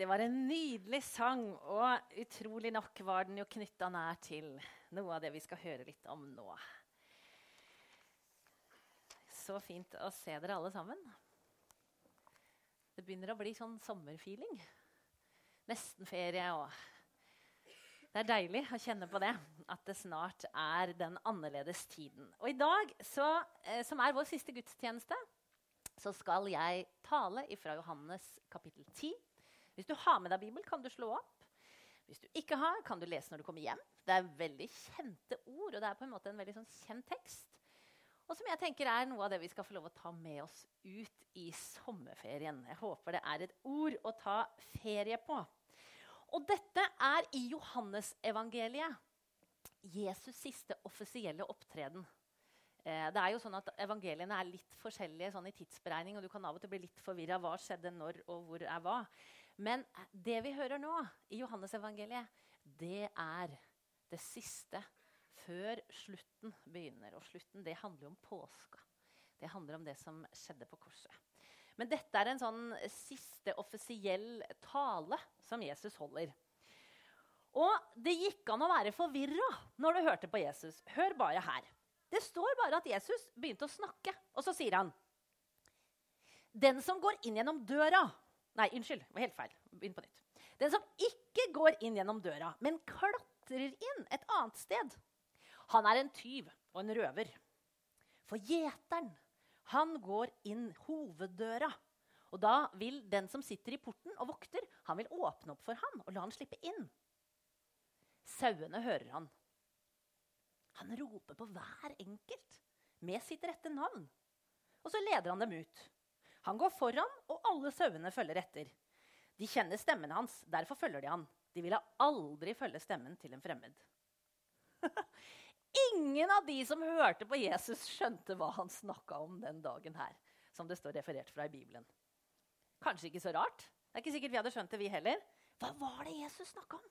det var en nydelig sang, og utrolig nok var den jo knytta nær til noe av det vi skal høre litt om nå. Så fint å se dere alle sammen. Det begynner å bli sånn sommerfeeling. Nesten ferie. og Det er deilig å kjenne på det, at det snart er den annerledes tiden. Og i dag, så, eh, som er vår siste gudstjeneste, så skal jeg tale fra Johannes kapittel 10. Hvis du har med deg Bibel, kan du slå opp. Hvis du ikke har, kan du lese når du kommer hjem. Det er veldig kjente ord, og det er på en måte en veldig sånn kjent tekst. Og som jeg tenker er noe av det vi skal få lov å ta med oss ut i sommerferien. Jeg håper det er et ord å ta ferie på. Og dette er i Johannesevangeliet Jesus' siste offisielle opptreden. Eh, det er jo sånn at Evangeliene er litt forskjellige sånn i tidsberegning, og du kan av og til bli litt forvirra hva skjedde når og hvor er hva. Men det vi hører nå i Johannesevangeliet, det er det siste før slutten begynner. Og slutten det handler om påska. Det handler om det som skjedde på korset. Men dette er en sånn siste offisiell tale som Jesus holder. Og det gikk an å være forvirra når du hørte på Jesus. Hør bare her. Det står bare at Jesus begynte å snakke, og så sier han Den som går inn gjennom døra Nei, unnskyld. det var helt feil. Begynn på nytt. Den som ikke går inn gjennom døra, men klatrer inn et annet sted, han er en tyv og en røver. For gjeteren, han går inn hoveddøra. Og da vil den som sitter i porten og vokter, han vil åpne opp for han og la han slippe inn. Sauene hører han. Han roper på hver enkelt med sitt rette navn. Og så leder han dem ut. Han går foran, og alle sauene følger etter. De kjenner stemmen hans, derfor følger de han. De ville aldri følge stemmen til en fremmed. Ingen av de som hørte på Jesus, skjønte hva han snakka om den dagen her. Som det står referert fra i Bibelen. Kanskje ikke så rart. Det er ikke sikkert vi hadde skjønt det, vi heller. Hva var det Jesus snakka om?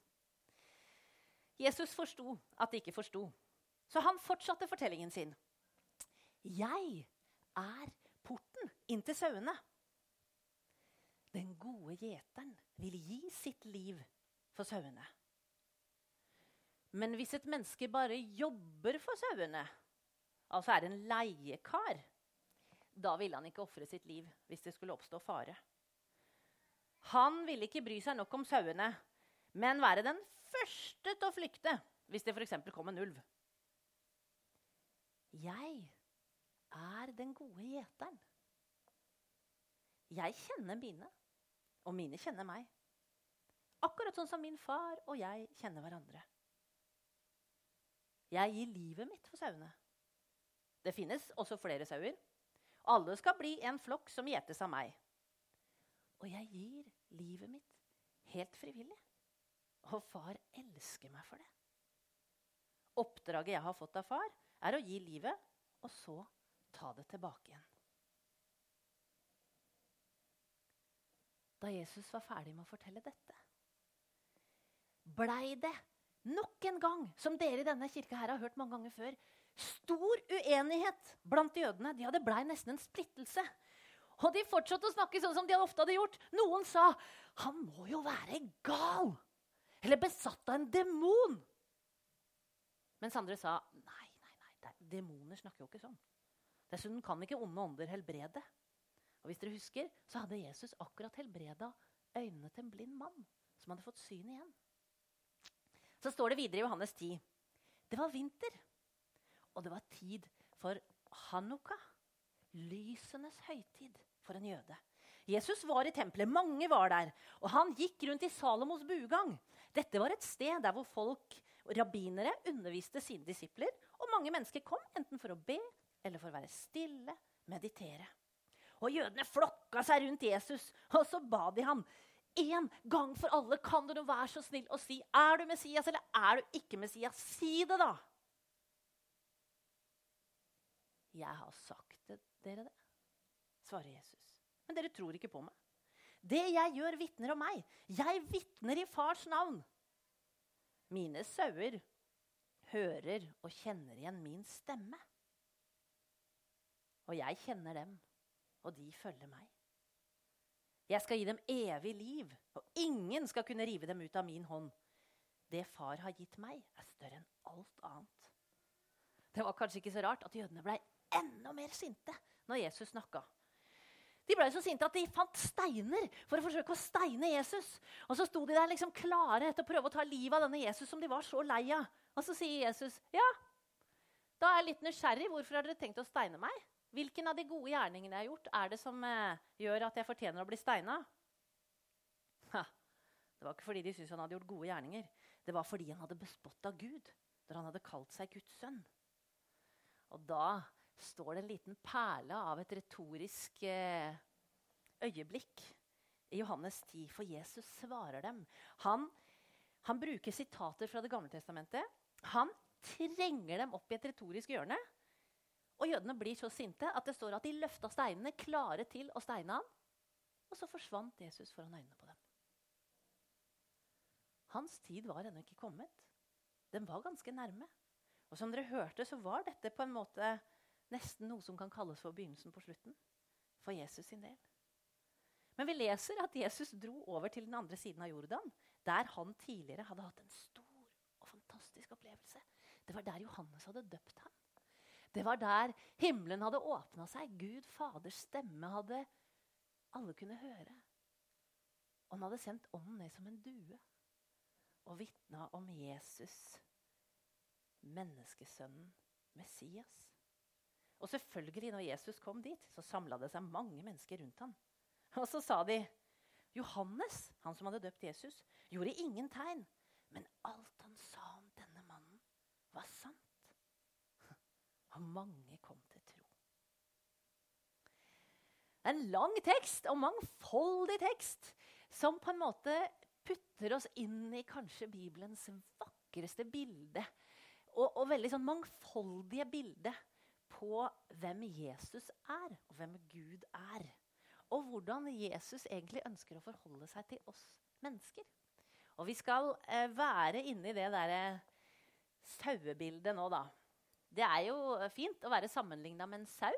Jesus forsto at de ikke forsto. Så han fortsatte fortellingen sin. Jeg er inn til sauene. Den gode gjeteren vil gi sitt liv for sauene. Men hvis et menneske bare jobber for sauene, altså er en leiekar, da ville han ikke ofre sitt liv hvis det skulle oppstå fare. Han ville ikke bry seg nok om sauene, men være den første til å flykte hvis det f.eks. kom en ulv. Jeg er den gode gjeteren. Jeg kjenner mine, og mine kjenner meg. Akkurat sånn som min far og jeg kjenner hverandre. Jeg gir livet mitt for sauene. Det finnes også flere sauer. Alle skal bli en flokk som gjetes av meg. Og jeg gir livet mitt helt frivillig. Og far elsker meg for det. Oppdraget jeg har fått av far, er å gi livet, og så ta det tilbake igjen. Da Jesus var ferdig med å fortelle dette, blei det nok en gang, som dere i denne kirka her har hørt mange ganger før, stor uenighet blant jødene. De hadde blei nesten en splittelse. Og de fortsatte å snakke sånn som de ofte hadde gjort. Noen sa 'Han må jo være gal!' Eller besatt av en demon. Mens andre sa 'Nei, Demoner snakker jo ikke sånn. Dessuten kan ikke onde ånder helbrede. Og hvis dere husker, så hadde Jesus akkurat helbreda øynene til en blind mann som hadde fått syn igjen. Så står det videre i Johannes 10. Det var vinter, og det var tid for hanukka, lysenes høytid for en jøde. Jesus var i tempelet, mange var der, og han gikk rundt i Salomos bugang. Dette var et sted der hvor folk rabbinere underviste sine disipler og mange mennesker kom enten for å be eller for å være stille, meditere. Og jødene flokka seg rundt Jesus, og så ba de ham en gang for alle kan du nå være så snill å si er du Messias eller er du ikke Messias. Si det, da! Jeg har sagt det, dere det, svarer Jesus. Men dere tror ikke på meg. Det jeg gjør, vitner om meg. Jeg vitner i fars navn. Mine sauer hører og kjenner igjen min stemme. Og jeg kjenner dem, og de følger meg. Jeg skal gi dem evig liv, og ingen skal kunne rive dem ut av min hånd. Det far har gitt meg, er større enn alt annet. Det var kanskje ikke så rart at jødene ble enda mer sinte når Jesus snakka. De ble så sinte at de fant steiner for å forsøke å steine Jesus. Og så sto de der liksom klare til å prøve å ta livet av denne Jesus som de var så lei av. Og så sier Jesus, 'Ja, da er jeg litt nysgjerrig. Hvorfor har dere tenkt å steine meg?' Hvilken av de gode gjerningene jeg har gjort, er det som eh, gjør at jeg fortjener å bli steina? Det var ikke fordi de syntes han hadde gjort gode gjerninger. Det var fordi han hadde bespotta Gud da han hadde kalt seg Guds sønn. Og da står det en liten perle av et retorisk eh, øyeblikk i Johannes 10, for Jesus svarer dem. Han, han bruker sitater fra Det gamle testamentet. Han trenger dem opp i et retorisk hjørne. Og jødene blir så sinte at det står at de løfta steinene, klare til å steine ham. Og så forsvant Jesus foran øynene på dem. Hans tid var ennå ikke kommet. Den var ganske nærme. Og som dere hørte, så var dette på en måte nesten noe som kan kalles for begynnelsen på slutten. For Jesus sin del. Men vi leser at Jesus dro over til den andre siden av Jordan, der han tidligere hadde hatt en stor og fantastisk opplevelse. Det var der Johannes hadde døpt ham. Det var der himmelen hadde åpna seg. Gud Faders stemme hadde alle kunne høre. Og han hadde sendt ånden ned som en due og vitna om Jesus, menneskesønnen, Messias. Og selvfølgelig, når Jesus kom dit, så samla det seg mange mennesker rundt ham. Og så sa de Johannes, han som hadde døpt Jesus, gjorde ingen tegn. Men alt han sa om denne mannen, var sant. Og mange kom til tro. En lang tekst og mangfoldig tekst som på en måte putter oss inn i kanskje Bibelens vakreste bilde. Og, og veldig sånn mangfoldige bilde på hvem Jesus er, og hvem Gud er. Og hvordan Jesus egentlig ønsker å forholde seg til oss mennesker. Og vi skal eh, være inne i det derre sauebildet nå, da. Det er jo fint å være sammenligna med en sau.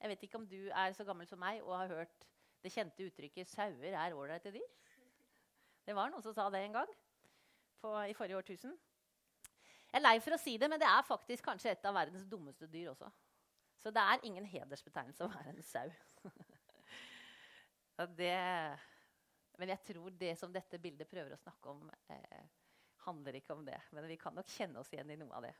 Jeg vet ikke om du er så gammel som meg og har hørt det kjente uttrykket 'sauer er ålreite dyr'. Det var noen som sa det en gang på, i forrige årtusen. Jeg er lei for å si det, men det er faktisk kanskje et av verdens dummeste dyr også. Så det er ingen hedersbetegnelse å være en sau. det, men jeg tror det som dette bildet prøver å snakke om, eh, handler ikke om det. Men vi kan nok kjenne oss igjen i noe av det.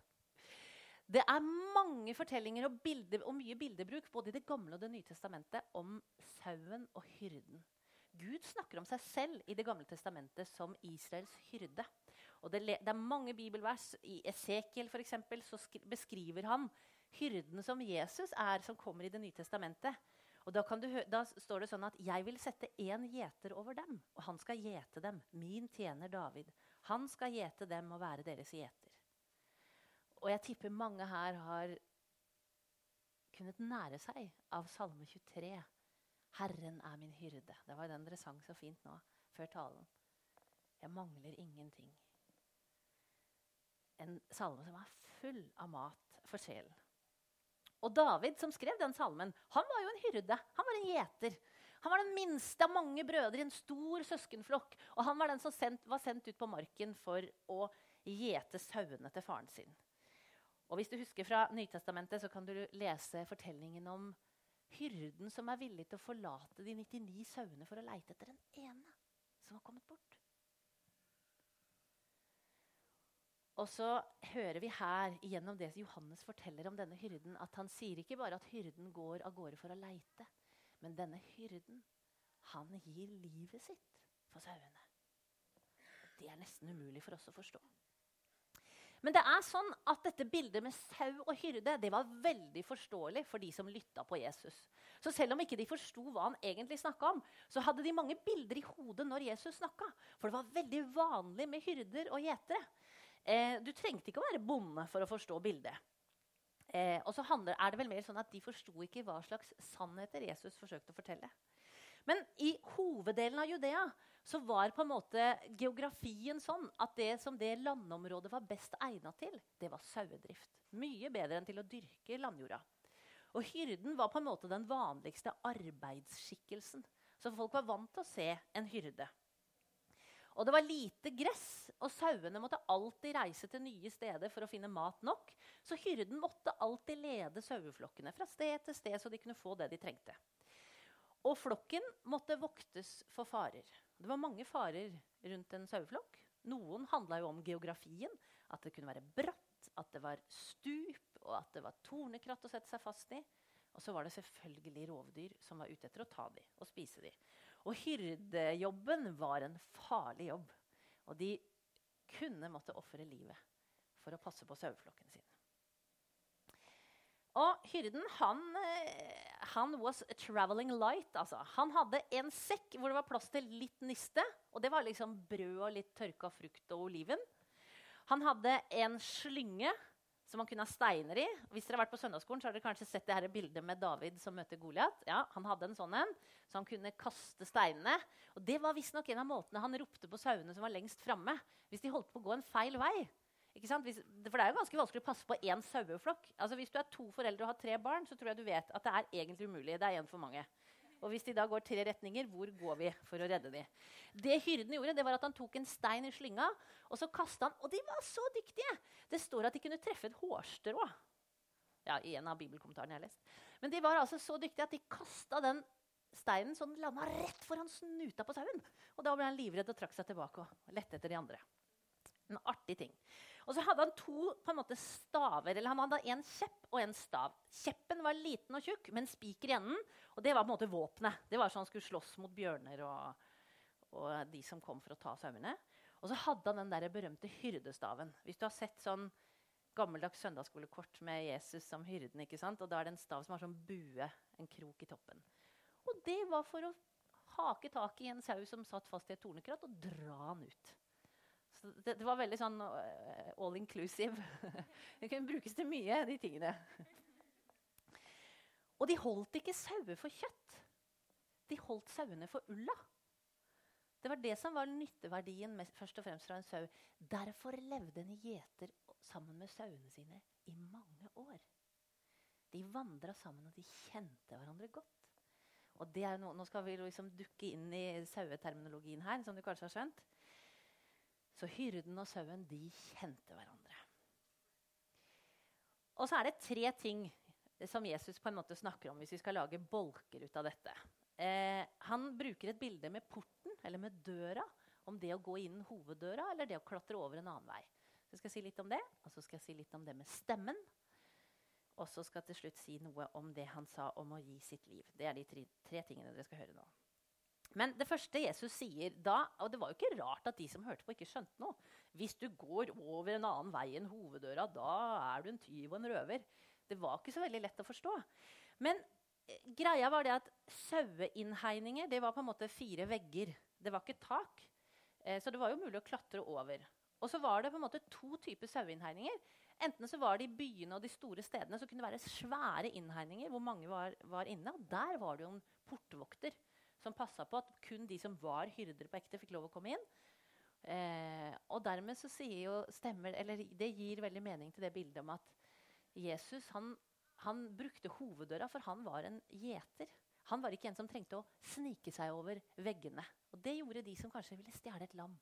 Det er mange fortellinger og, bilder, og mye bildebruk både i Det gamle og Det nye testamentet om sauen og hyrden. Gud snakker om seg selv i Det gamle testamentet som Israels hyrde. Og det, det er mange bibelvers. I Esekiel for eksempel, så beskriver han hyrden som Jesus er, som kommer i Det nye testamentet. Og da, da, står det sånn at 'jeg vil sette én gjeter over dem', og han skal gjete dem. Min tjener David. Han skal gjete dem og være deres gjeter. Og jeg tipper mange her har kunnet nære seg av Salme 23. 'Herren er min hyrde'. Det var den dere sang så fint nå før talen. Jeg mangler ingenting. En salme som er full av mat for sjelen. Og David, som skrev den salmen, han var jo en hyrde. Han var en gjeter. Han var den minste av mange brødre i en stor søskenflokk. Og han var den som sendt, var sendt ut på marken for å gjete sauene til faren sin. Og Hvis du husker fra Nytestamentet, så kan du lese fortellingen om hyrden som er villig til å forlate de 99 sauene for å leite etter den ene som har kommet bort. Og så hører vi her gjennom det Johannes forteller om denne hyrden, at han sier ikke bare at hyrden går av gårde for å leite, men denne hyrden, han gir livet sitt for sauene. Det er nesten umulig for oss å forstå. Men det er sånn at dette bildet med sau og hyrde det var veldig forståelig for de som lytta på Jesus. Så selv om ikke de forsto hva han egentlig snakka om, så hadde de mange bilder i hodet når Jesus snakka. For det var veldig vanlig med hyrder og gjetere. Eh, du trengte ikke å være bonde for å forstå bildet. Eh, og så handler, er det vel mer sånn at De forsto ikke hva slags sannheter Jesus forsøkte å fortelle. Men i hoveddelen av Judea så var på en måte geografien sånn at det som det landområdet var best egna til, det var sauedrift. Mye bedre enn til å dyrke landjorda. Og hyrden var på en måte den vanligste arbeidsskikkelsen. Så folk var vant til å se en hyrde. Og det var lite gress, og sauene måtte alltid reise til nye steder for å finne mat nok. Så hyrden måtte alltid lede saueflokkene fra sted til sted, så de kunne få det de trengte. Og flokken måtte voktes for farer. Det var mange farer rundt en saueflokk. Noen handla jo om geografien. At det kunne være bratt, at det var stup, og at det var tornekratt å sette seg fast i. Og så var det selvfølgelig rovdyr som var ute etter å ta dem og spise dem. Og hyrdejobben var en farlig jobb. Og de kunne måtte ofre livet for å passe på saueflokken sin. Og hyrden, han, eh, han was traveling light. Altså. Han hadde en sekk hvor det var plass til litt niste. Og det var liksom brød og litt tørka frukt og oliven. Han hadde en slynge som han kunne ha steiner i. Hvis dere har vært på søndagsskolen, så har dere kanskje sett det her bildet med David som møter Goliat. Ja, han hadde en sånn en, så han kunne kaste steinene. Og Det var visstnok en av måtene han ropte på sauene som var lengst framme. Hvis de holdt på å gå en feil vei. Hvis, for det er jo ganske vanskelig å passe på én saueflokk. Altså, hvis du er to foreldre og har tre barn, så tror jeg du vet at det er egentlig umulig. Det er én for mange. Og hvis de da går tre retninger, hvor går vi for å redde dem? Det hyrden gjorde, det var at han tok en stein i slynga og så kasta han. Og de var så dyktige! Det står at de kunne treffe et hårstrå. Ja, i en av bibelkommentarene jeg har lest. Men de var altså så dyktige at de kasta den steinen så den landa rett foran snuta på sauen. Og da ble han livredd og trakk seg tilbake og lette etter de andre. En artig ting. Og så hadde han to på en måte staver. eller Han hadde en kjepp og en stav. Kjeppen var liten og tjukk, med en spiker i enden. Og det var på en måte våpenet. Det var sånn han skulle slåss mot bjørner og, og de som kom for å ta sauene. Og så hadde han den der berømte hyrdestaven. Hvis du har sett sånn gammeldags søndagsskolekort med Jesus som hyrden, ikke sant? og da er det en stav som har sånn bue, en krok i toppen. Og det var for å hake tak i en sau som satt fast i et tornekratt, og dra han ut. Så det, det var veldig sånn uh, all inclusive. det kunne brukes til mye, de tingene. Og de holdt ikke sauer for kjøtt. De holdt sauene for ulla. Det var det som var nytteverdien mest, først og fremst fra en sau. Derfor levde en gjeter sammen med sauene sine i mange år. De vandra sammen, og de kjente hverandre godt. Og no, Nå skal vi liksom dukke inn i saueterminologien her, som du kanskje har skjønt. Så hyrden og sauen, de kjente hverandre. Og så er det tre ting som Jesus på en måte snakker om hvis vi skal lage bolker ut av dette. Eh, han bruker et bilde med porten, eller med døra, om det å gå inn hoveddøra eller det å klatre over en annen vei. Så skal jeg si litt om det, og så skal jeg si litt om det med stemmen. Og så skal jeg til slutt si noe om det han sa om å gi sitt liv. Det er de tre, tre tingene dere skal høre nå. Men det første Jesus sier da Og det var jo ikke rart at de som hørte på, ikke skjønte noe. Hvis du går over en annen vei enn hoveddøra, da er du en tyv og en røver. Det var ikke så veldig lett å forstå. Men greia var det at saueinnhegninger det var på en måte fire vegger. Det var ikke tak. Eh, så det var jo mulig å klatre over. Og så var det på en måte to typer saueinnhegninger. Enten så var det i byene og de store stedene så kunne det være svære innhegninger hvor mange var, inne. Og der var det jo en portvokter som passa på at kun de som var hyrder på ekte, fikk lov å komme inn. Eh, og dermed så sier jo stemmer, eller Det gir veldig mening til det bildet om at Jesus han han brukte hoveddøra, for han var en gjeter. Han var ikke en som trengte å snike seg over veggene. Og Det gjorde de som kanskje ville stjele et lam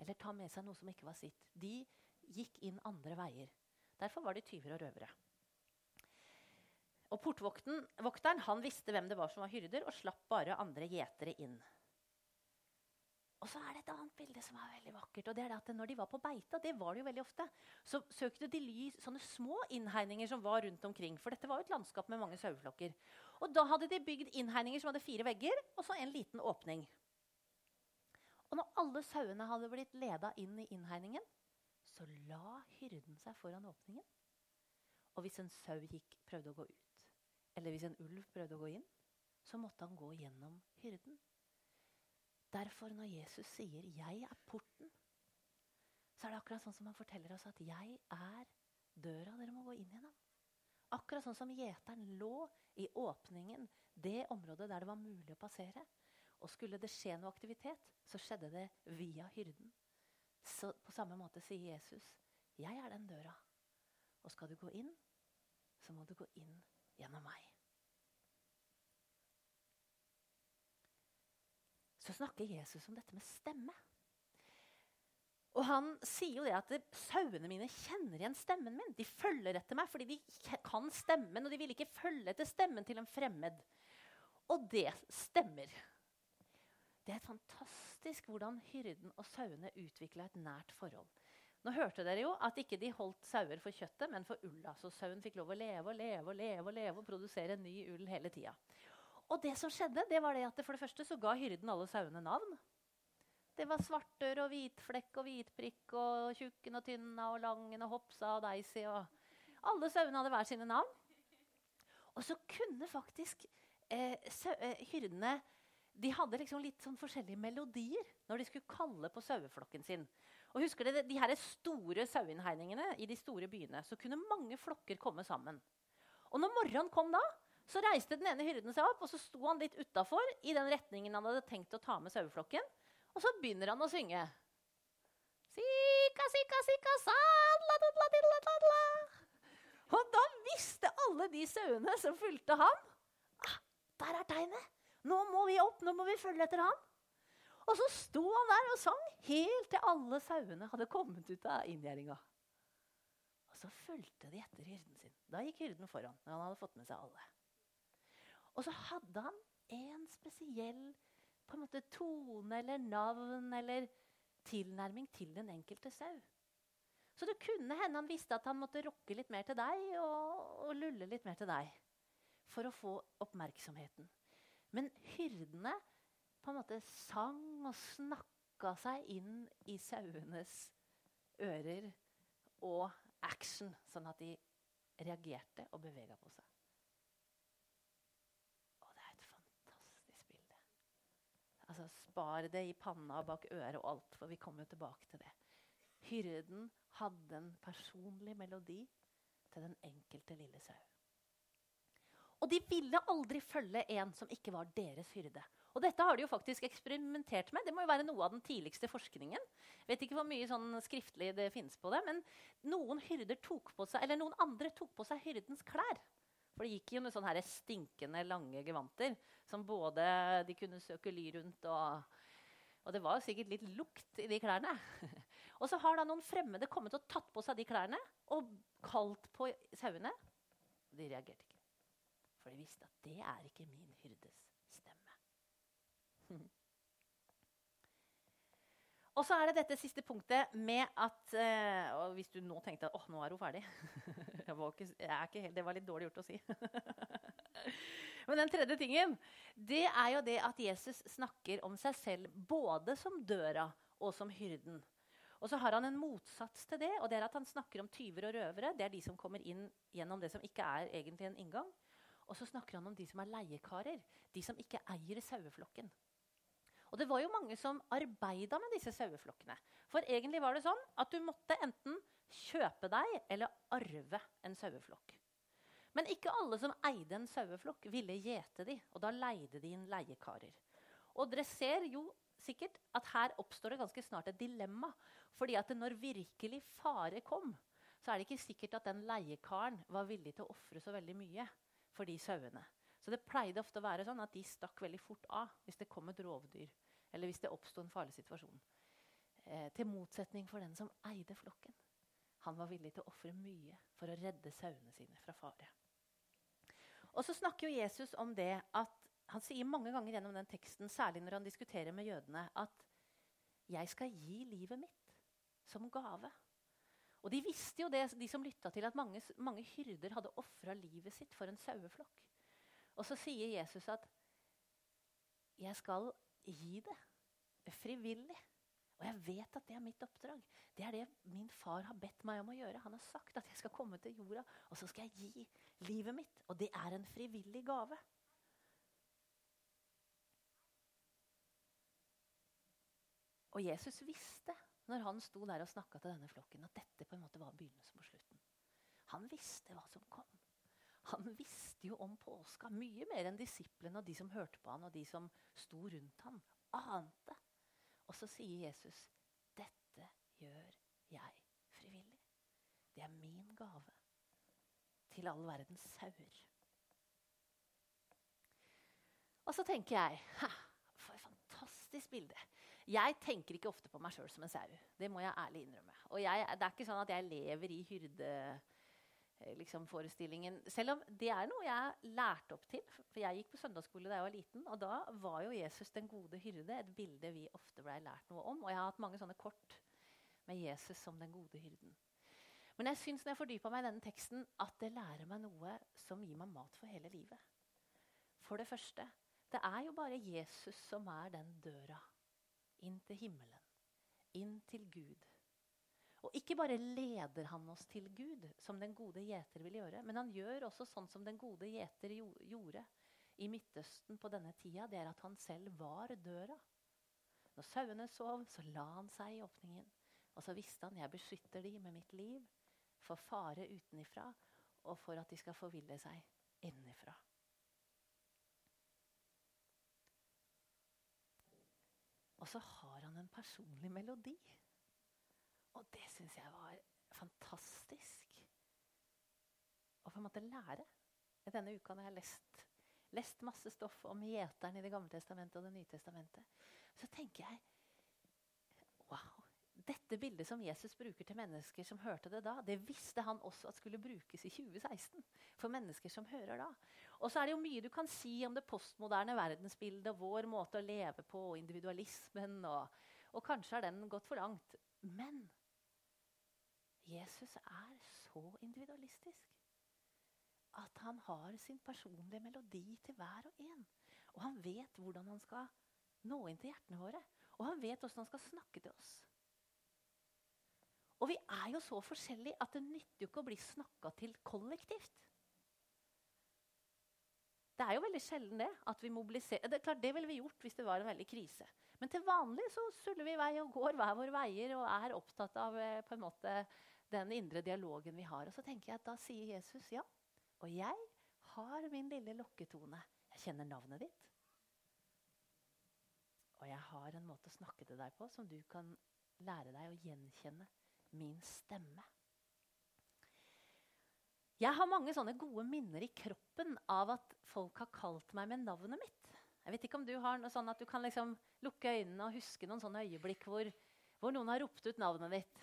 eller ta med seg noe som ikke var sitt. De gikk inn andre veier. Derfor var de tyver og røvere. Og Portvokteren han visste hvem det var som var hyrder, og slapp bare andre gjetere inn. Og så er det et annet bilde som er veldig vakkert. og det er at Når de var på beita, det var det jo veldig ofte, så søkte de ly sånne små innhegninger som var rundt omkring. For dette var jo et landskap med mange saueflokker. Og da hadde de bygd innhegninger som hadde fire vegger og så en liten åpning. Og når alle sauene hadde blitt leda inn i innhegningen, så la hyrden seg foran åpningen. Og hvis en sau gikk, prøvde å gå ut, eller hvis en ulv prøvde å gå inn, så måtte han gå gjennom hyrden. Derfor, når Jesus sier 'jeg er porten', så er det akkurat sånn som han forteller oss at 'jeg er døra dere må gå inn gjennom'. Akkurat sånn som gjeteren lå i åpningen, det området der det var mulig å passere. Og skulle det skje noe aktivitet, så skjedde det via hyrden. Så på samme måte sier Jesus, 'Jeg er den døra'. Og skal du gå inn, så må du gå inn gjennom meg. så snakker Jesus om dette med stemme. Og han sier jo det at sauene mine kjenner igjen stemmen min. De følger etter meg fordi de kan stemmen, og de vil ikke følge etter stemmen til en fremmed. Og det stemmer. Det er fantastisk hvordan hyrden og sauene utvikla et nært forhold. Nå hørte dere jo at ikke de holdt sauer for kjøttet, men for ulla. Så sauen fikk lov å leve og leve og leve og leve og produsere ny ull hele tida. Og det som skjedde, det var det at for det første så ga hyrden alle sauene navn. Det var svartør og hvitflekk og hvitprikk og tjukken og tynna og langen og hopsa og deisi. og Alle sauene hadde hver sine navn. Og så kunne faktisk eh, eh, hyrdene de hadde liksom litt sånn forskjellige melodier når de skulle kalle på saueflokken sin. Og husker dere, de her store saueinnhegningene i de store byene, så kunne mange flokker komme sammen. Og når morgenen kom da, så reiste den ene hyrden seg opp og så sto han litt utafor i den retningen han hadde tenkt å ta med saueflokken. Og så begynner han å synge. Sika, sika, sika, sadla, dadla, didla, dadla. Og da visste alle de sauene som fulgte ham, ah, der er tegnet. Nå må vi opp, nå må vi følge etter ham. Og så sto han der og sang helt til alle sauene hadde kommet ut av inngjerdinga. Og så fulgte de etter hyrden sin. Da gikk hyrden foran. når han hadde fått med seg alle. Og så hadde han en spesiell på en måte, tone eller navn eller tilnærming til den enkelte sau. Så det kunne hende han visste at han måtte rokke litt mer til deg og, og lulle litt mer til deg for å få oppmerksomheten. Men hyrdene på en måte sang og snakka seg inn i sauenes ører og action, sånn at de reagerte og bevega på seg. Og det er et fantastisk bilde. Altså, spar det i panna bak øret og alt, for vi kommer tilbake til det. Hyrden hadde en personlig melodi til den enkelte lille sau. Og de ville aldri følge en som ikke var deres hyrde. Og dette har de jo faktisk eksperimentert med. Det må jo være noe av den tidligste forskningen. Vet ikke hvor mye sånn skriftlig det finnes på det, Men noen tok seg, noen andre tok på seg hyrdens klær. For det gikk jo med sånne stinkende, lange gevanter som både de kunne søke ly rundt og Og det var jo sikkert litt lukt i de klærne. og så har da noen fremmede kommet og tatt på seg de klærne og kalt på sauene. De reagerte ikke. For de visste at det er ikke min hyrdes. Og så er det dette siste punktet med at uh, og Hvis du nå tenkte at oh, nå er hun ferdig var ikke, ikke, Det var litt dårlig gjort å si. Men den tredje tingen det er jo det at Jesus snakker om seg selv både som døra og som hyrden. Og så har han en motsats til det, og det er at han snakker om tyver og røvere. Det er de som kommer inn gjennom det som ikke er egentlig en inngang. Og så snakker han om de som er leiekarer. De som ikke eier saueflokken. Og det var jo mange som arbeida med disse saueflokkene. For egentlig var det sånn at du måtte enten kjøpe deg eller arve en saueflokk. Men ikke alle som eide en saueflokk, ville gjete de, og da leide de inn leiekarer. Og dere ser jo sikkert at her oppstår det ganske snart et dilemma. fordi at når virkelig fare kom, så er det ikke sikkert at den leiekaren var villig til å ofre så veldig mye for de sauene. Så det pleide ofte å være sånn at de stakk veldig fort av hvis det kom et rovdyr. Eller hvis det oppsto en farlig situasjon. Eh, til motsetning for den som eide flokken. Han var villig til å ofre mye for å redde sauene sine fra fare. Og så snakker jo Jesus om det at Han sier mange ganger gjennom den teksten, særlig når han diskuterer med jødene, at 'jeg skal gi livet mitt som gave'. Og De visste jo det, de som lytta til at mange, mange hyrder hadde ofra livet sitt for en saueflokk. Og så sier Jesus at 'jeg skal gi det frivillig'. Og jeg vet at det er mitt oppdrag. Det er det min far har bedt meg om å gjøre. Han har sagt at jeg skal komme til jorda, og så skal jeg gi livet mitt. Og det er en frivillig gave. Og Jesus visste når han sto der og snakka til denne flokken, at dette på en måte var begynnelsen på slutten. Han visste hva som kom. Han visste jo om påska mye mer enn disiplene og de som hørte på han og de som sto rundt ham, ante. Og så sier Jesus, 'Dette gjør jeg frivillig.' Det er min gave til all verdens sauer. Og så tenker jeg For fantastisk bilde. Jeg tenker ikke ofte på meg sjøl som en sau. Det må jeg ærlig innrømme. Og jeg, det er ikke sånn at jeg lever i hyrdeforestillingen. Liksom, forestillingen. Selv om det er noe jeg lærte opp til. For jeg gikk på søndagsskole da jeg var liten, og da var jo Jesus den gode hyrde et bilde vi ofte blei lært noe om. Og jeg har hatt mange sånne kort med Jesus som den gode hyrden. Men jeg syns når jeg fordypa meg i denne teksten, at det lærer meg noe som gir meg mat for hele livet. For det første det er jo bare Jesus som er den døra inn til himmelen, inn til Gud. Og ikke bare leder han oss til Gud, som den gode gjeter vil gjøre, men han gjør også sånn som den gode gjeter gjorde i Midtøsten på denne tida. Det er at han selv var døra. Når sauene sov, så la han seg i åpningen. Og så visste han jeg beskytter de med mitt liv for fare utenifra og for at de skal forville seg innenfra. Og så har han en personlig melodi. Og det syns jeg var fantastisk å på en måte lære. Denne uka når jeg har lest, lest masse stoff om gjeteren i Det gamle testamentet og Det nye testamentet, så tenker jeg Wow! Dette bildet som Jesus bruker til mennesker som hørte det da, det visste han også at skulle brukes i 2016 for mennesker som hører da. Og så er det jo mye du kan si om det postmoderne verdensbildet og vår måte å leve på, og individualismen, og, og kanskje har den gått for langt. Men Jesus er så individualistisk at han har sin personlige melodi til hver og en. Og han vet hvordan han skal nå inn til hjertene våre. Og han vet hvordan han skal snakke til oss. Og vi er jo så forskjellige at det nytter jo ikke å bli snakka til kollektivt. Det er jo veldig sjelden det at vi mobiliserer. Det, klart, det ville vi gjort hvis det var en veldig krise. Men til vanlig så suller vi vei og går hver våre veier og er opptatt av eh, på en måte den indre dialogen vi har. Og så tenker jeg at da sier Jesus ja. Og jeg har min lille lokketone. Jeg kjenner navnet ditt. Og jeg har en måte å snakke til deg på som du kan lære deg å gjenkjenne min stemme. Jeg har mange sånne gode minner i kroppen av at folk har kalt meg med navnet mitt. Jeg vet ikke om du har noe sånn at du kan liksom lukke øynene og huske noen sånne øyeblikk hvor, hvor noen har ropt ut navnet ditt.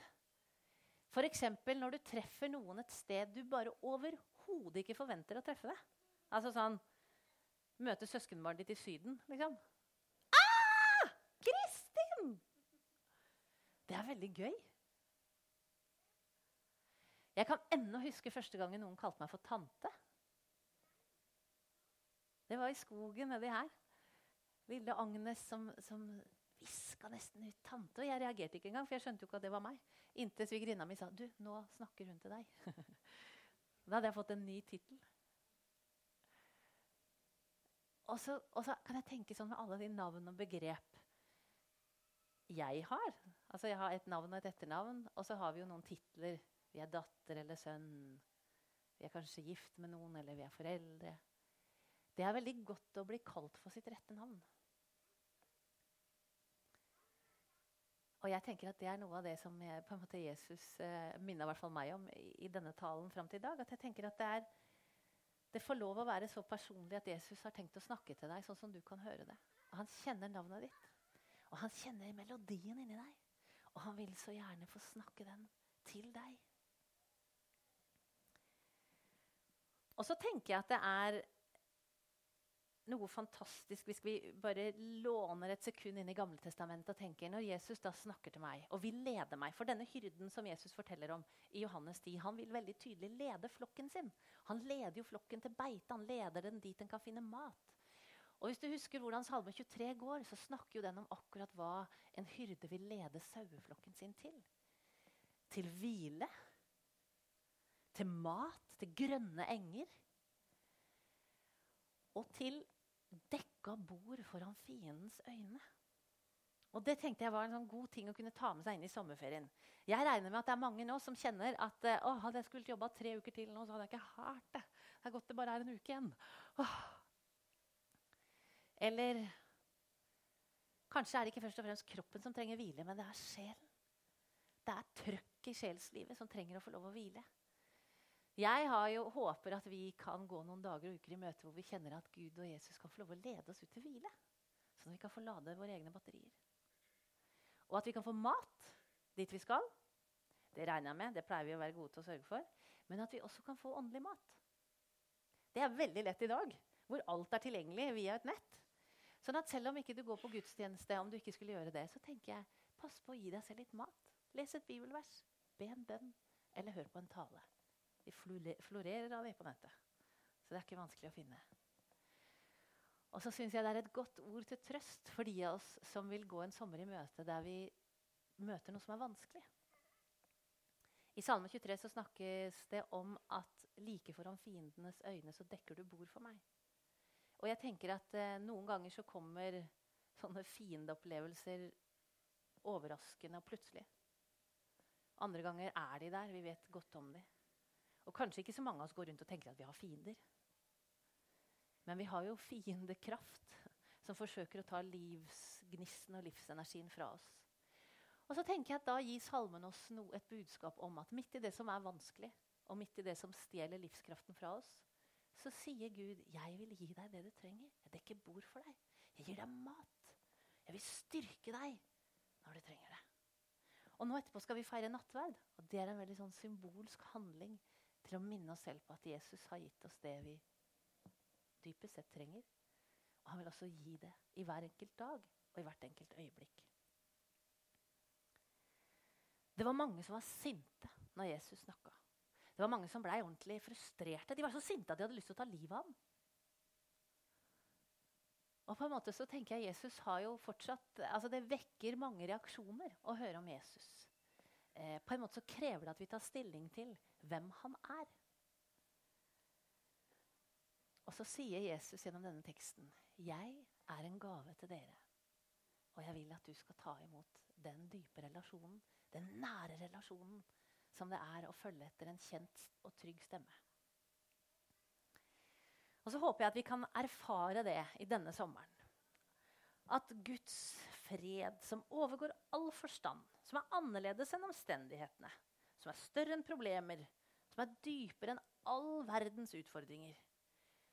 F.eks. når du treffer noen et sted du bare overhodet ikke forventer å treffe deg. Altså sånn Møte søskenbarnet ditt i Syden, liksom. Ah! Kristin! Det er veldig gøy. Jeg kan ennå huske første gangen noen kalte meg for tante. Det var i skogen nedi her. Lille Agnes som, som hviska nesten ut 'tante'. Og jeg reagerte ikke engang, for jeg skjønte jo ikke at det var meg. Inntil svigerinna mi sa 'du, nå snakker hun til deg'. da hadde jeg fått en ny tittel. Og og så, kan jeg tenke sånn med alle de navn og begrep jeg har. Altså Jeg har et navn og et etternavn, og så har vi jo noen titler vi er datter eller sønn. Vi er kanskje gift med noen, eller vi er foreldre. Det er veldig godt å bli kalt for sitt rette navn. Og jeg tenker at Det er noe av det som jeg, på en måte Jesus eh, minner meg om i, i denne talen fram til i dag. At jeg tenker at det, er, det får lov å være så personlig at Jesus har tenkt å snakke til deg sånn som du kan høre det. Og Han kjenner navnet ditt. Og han kjenner melodien inni deg. Og han vil så gjerne få snakke den til deg. Og så tenker jeg at det er noe fantastisk hvis vi bare låner et sekund inn i Gamletestamentet og tenker når Jesus da snakker til meg og vil lede meg For denne hyrden som Jesus forteller om i Johannes 10, han vil veldig tydelig lede flokken sin. Han leder jo flokken til beite. Han leder den dit den kan finne mat. Og hvis du husker hvordan Salme 23 går, så snakker jo den om akkurat hva en hyrde vil lede saueflokken sin til. Til hvile. Til mat til grønne enger. Og til dekka bord foran fiendens øyne. Og Det tenkte jeg var en sånn god ting å kunne ta med seg inn i sommerferien. Jeg regner med at det er mange nå som kjenner at eh, å, hadde jeg skulle jobba tre uker til nå, så hadde jeg ikke hørt det. Det er godt det bare er en uke igjen. Åh. Eller kanskje er det ikke først og fremst kroppen som trenger hvile, men det er sjelen. Det er trøkk i sjelslivet som trenger å få lov å hvile. Jeg jo håper at vi kan gå noen dager og uker i møte hvor vi kjenner at Gud og Jesus kan få lov å lede oss ut til hvile. sånn at vi kan få lade våre egne batterier. Og at vi kan få mat dit vi skal. Det regner jeg med, det pleier vi å være gode til å sørge for. Men at vi også kan få åndelig mat. Det er veldig lett i dag, hvor alt er tilgjengelig via et nett. Sånn at selv om ikke du går på gudstjeneste, om du ikke skulle gjøre det, så tenker jeg, pass på å gi deg selv litt mat. Les et bibelvers, be en bønn, eller hør på en tale. De florerer av det på nettet. Så det er ikke vanskelig å finne. Og så syns jeg det er et godt ord til trøst for de av oss som vil gå en sommer i møte der vi møter noe som er vanskelig. I Salme 23 så snakkes det om at like foran fiendenes øyne så dekker du bord for meg. Og jeg tenker at eh, noen ganger så kommer sånne fiendeopplevelser overraskende og plutselig. Andre ganger er de der. Vi vet godt om dem. Og kanskje ikke så mange av oss går rundt og tenker at vi har fiender. Men vi har jo fiendekraft som forsøker å ta livsgnisten og livsenergien fra oss. Og så tenker jeg at Da gir salmen oss no, et budskap om at midt i det som er vanskelig, og midt i det som stjeler livskraften fra oss, så sier Gud, 'Jeg vil gi deg det du trenger. Jeg dekker bord for deg. Jeg gir deg mat. Jeg vil styrke deg når du trenger det.' Og nå etterpå skal vi feire nattverd. Og det er en veldig sånn symbolsk handling til å minne oss selv på at Jesus har gitt oss det vi dypest sett trenger. Og han vil også gi det i hver enkelt dag og i hvert enkelt øyeblikk. Det var mange som var sinte når Jesus snakka. Det var mange som ble ordentlig frustrerte. De var så sinte at de hadde lyst til å ta livet av ham. Og på en måte så tenker jeg Jesus har jo fortsatt, altså Det vekker mange reaksjoner å høre om Jesus. Eh, på en måte så krever det at vi tar stilling til hvem han er. Og så sier Jesus gjennom denne teksten, 'Jeg er en gave til dere.' Og jeg vil at du skal ta imot den dype relasjonen, den nære relasjonen, som det er å følge etter en kjent og trygg stemme. Og så håper jeg at vi kan erfare det i denne sommeren. At Guds fred, som overgår all forstand, som er annerledes enn omstendighetene, som er større enn problemer, som er dypere enn all verdens utfordringer,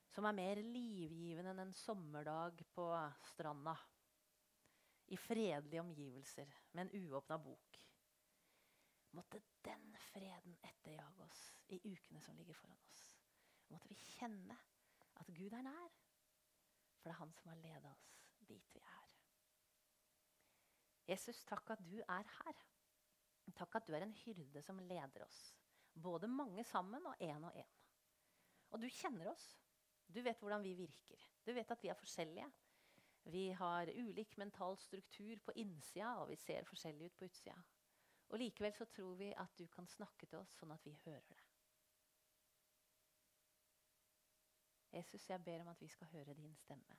som er mer livgivende enn en sommerdag på stranda, i fredelige omgivelser med en uåpna bok. Måtte den freden etterjage oss i ukene som ligger foran oss. Måtte vi kjenne at Gud er nær, for det er Han som har leda oss dit vi er. Jesus, takk at du er her. Takk at du er en hyrde som leder oss. Både mange sammen og én og én. Og du kjenner oss. Du vet hvordan vi virker. Du vet at vi er forskjellige. Vi har ulik mental struktur på innsida, og vi ser forskjellig ut på utsida. Og likevel så tror vi at du kan snakke til oss sånn at vi hører det. Jesus, jeg ber om at vi skal høre din stemme,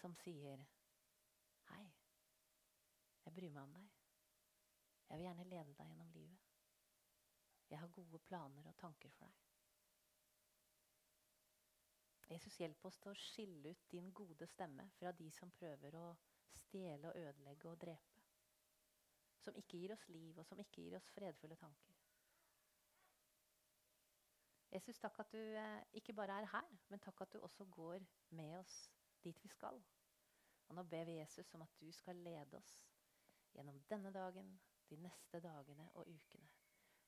som sier Hei, jeg bryr meg om deg. Jeg vil gjerne lede deg gjennom livet. Jeg har gode planer og tanker for deg. Jesus, hjelp oss til å skille ut din gode stemme fra de som prøver å stjele og ødelegge og drepe. Som ikke gir oss liv, og som ikke gir oss fredfulle tanker. Jesus, takk at du eh, ikke bare er her, men takk at du også går med oss dit vi skal. Og nå ber vi Jesus om at du skal lede oss gjennom denne dagen, de neste dagene og ukene.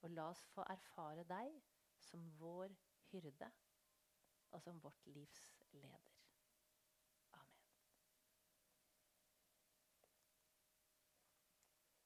Og la oss få erfare deg som vår hyrde og som vårt livs leder.